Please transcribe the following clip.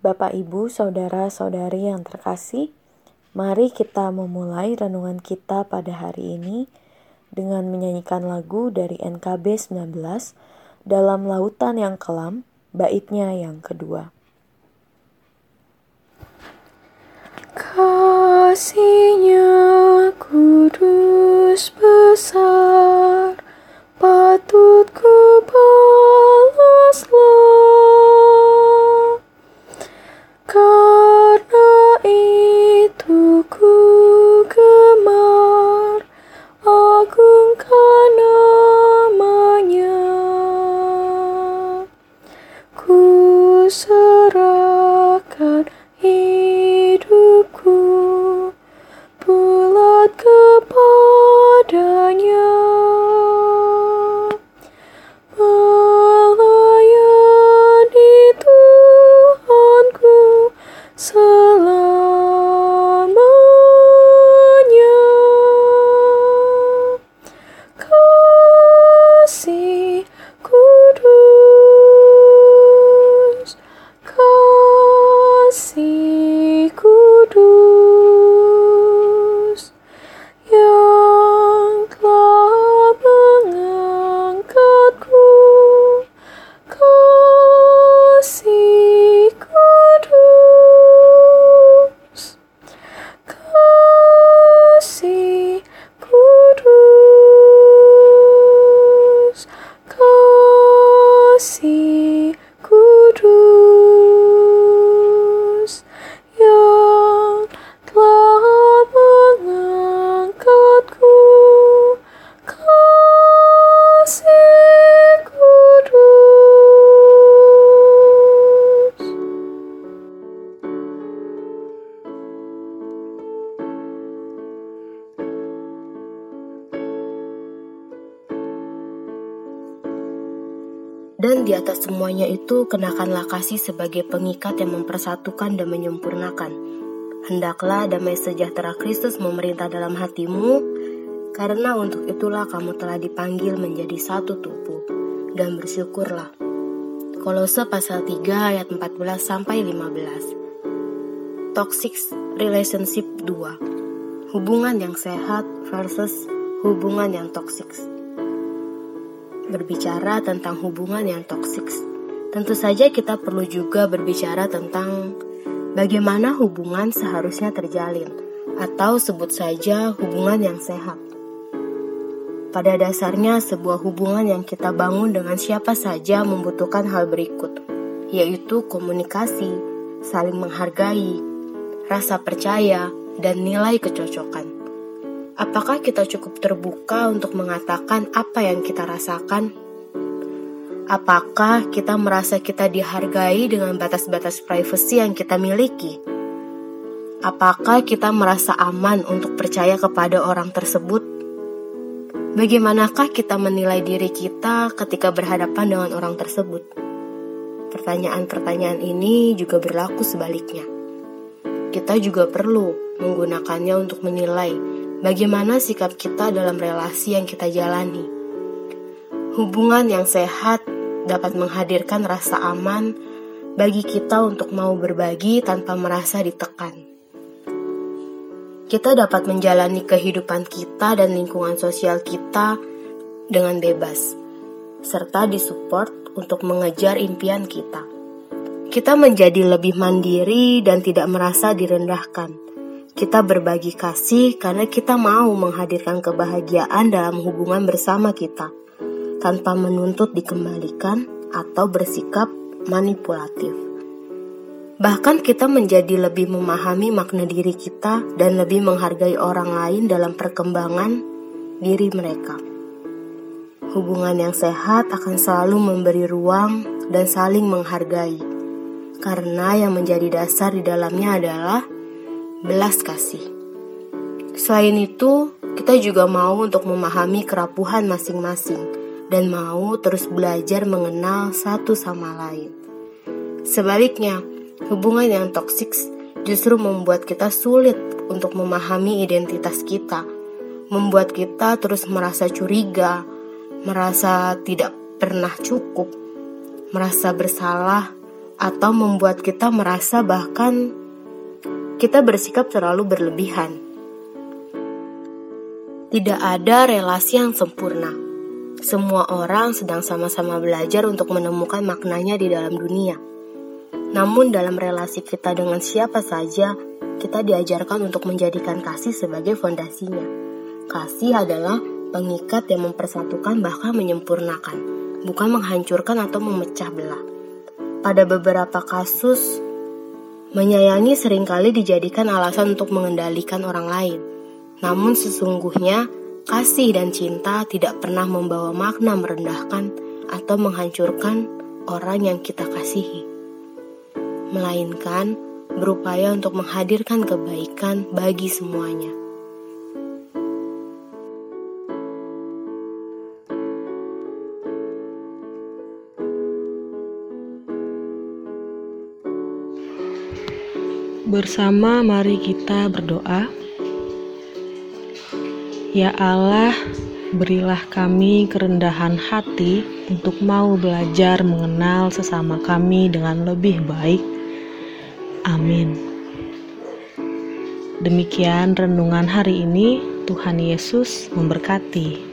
Bapak, Ibu, saudara-saudari yang terkasih, mari kita memulai renungan kita pada hari ini dengan menyanyikan lagu dari NKB 19 dalam lautan yang kelam, baitnya yang kedua. Kasihnya kudus besar, patut ku balaslah. Dan di atas semuanya itu kenakanlah kasih sebagai pengikat yang mempersatukan dan menyempurnakan. Hendaklah damai sejahtera Kristus memerintah dalam hatimu, karena untuk itulah kamu telah dipanggil menjadi satu tubuh, dan bersyukurlah. Kolose pasal 3 ayat 14 sampai 15. Toxic Relationship 2 Hubungan yang sehat versus hubungan yang toksik berbicara tentang hubungan yang toksik, tentu saja kita perlu juga berbicara tentang bagaimana hubungan seharusnya terjalin, atau sebut saja hubungan yang sehat. Pada dasarnya, sebuah hubungan yang kita bangun dengan siapa saja membutuhkan hal berikut, yaitu komunikasi, saling menghargai, rasa percaya, dan nilai kecocokan. Apakah kita cukup terbuka untuk mengatakan apa yang kita rasakan? Apakah kita merasa kita dihargai dengan batas-batas privasi yang kita miliki? Apakah kita merasa aman untuk percaya kepada orang tersebut? Bagaimanakah kita menilai diri kita ketika berhadapan dengan orang tersebut? Pertanyaan-pertanyaan ini juga berlaku sebaliknya. Kita juga perlu menggunakannya untuk menilai bagaimana sikap kita dalam relasi yang kita jalani. Hubungan yang sehat dapat menghadirkan rasa aman bagi kita untuk mau berbagi tanpa merasa ditekan. Kita dapat menjalani kehidupan kita dan lingkungan sosial kita dengan bebas, serta disupport untuk mengejar impian kita. Kita menjadi lebih mandiri dan tidak merasa direndahkan kita berbagi kasih karena kita mau menghadirkan kebahagiaan dalam hubungan bersama kita, tanpa menuntut dikembalikan atau bersikap manipulatif. Bahkan kita menjadi lebih memahami makna diri kita dan lebih menghargai orang lain dalam perkembangan diri mereka. Hubungan yang sehat akan selalu memberi ruang dan saling menghargai, karena yang menjadi dasar di dalamnya adalah belas kasih. Selain itu, kita juga mau untuk memahami kerapuhan masing-masing dan mau terus belajar mengenal satu sama lain. Sebaliknya, hubungan yang toksik justru membuat kita sulit untuk memahami identitas kita, membuat kita terus merasa curiga, merasa tidak pernah cukup, merasa bersalah, atau membuat kita merasa bahkan kita bersikap terlalu berlebihan. Tidak ada relasi yang sempurna. Semua orang sedang sama-sama belajar untuk menemukan maknanya di dalam dunia. Namun, dalam relasi kita dengan siapa saja, kita diajarkan untuk menjadikan kasih sebagai fondasinya. Kasih adalah pengikat yang mempersatukan, bahkan menyempurnakan, bukan menghancurkan atau memecah belah. Pada beberapa kasus, menyayangi sering kali dijadikan alasan untuk mengendalikan orang lain. Namun sesungguhnya, kasih dan cinta tidak pernah membawa makna merendahkan atau menghancurkan orang yang kita kasihi. Melainkan, berupaya untuk menghadirkan kebaikan bagi semuanya. Bersama mari kita berdoa. Ya Allah, berilah kami kerendahan hati untuk mau belajar mengenal sesama kami dengan lebih baik. Amin. Demikian renungan hari ini. Tuhan Yesus memberkati.